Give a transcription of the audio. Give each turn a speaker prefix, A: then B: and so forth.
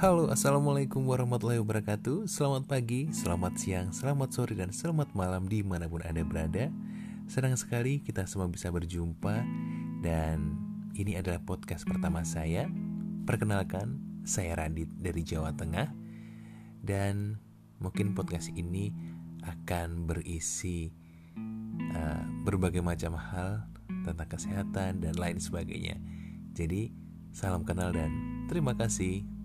A: Halo, assalamualaikum warahmatullahi wabarakatuh. Selamat pagi, selamat siang, selamat sore, dan selamat malam di mana pun anda berada. Senang sekali kita semua bisa berjumpa, dan ini adalah podcast pertama saya. Perkenalkan, saya Radit dari Jawa Tengah, dan mungkin podcast ini akan berisi uh, berbagai macam hal tentang kesehatan dan lain sebagainya. Jadi, salam kenal dan terima kasih.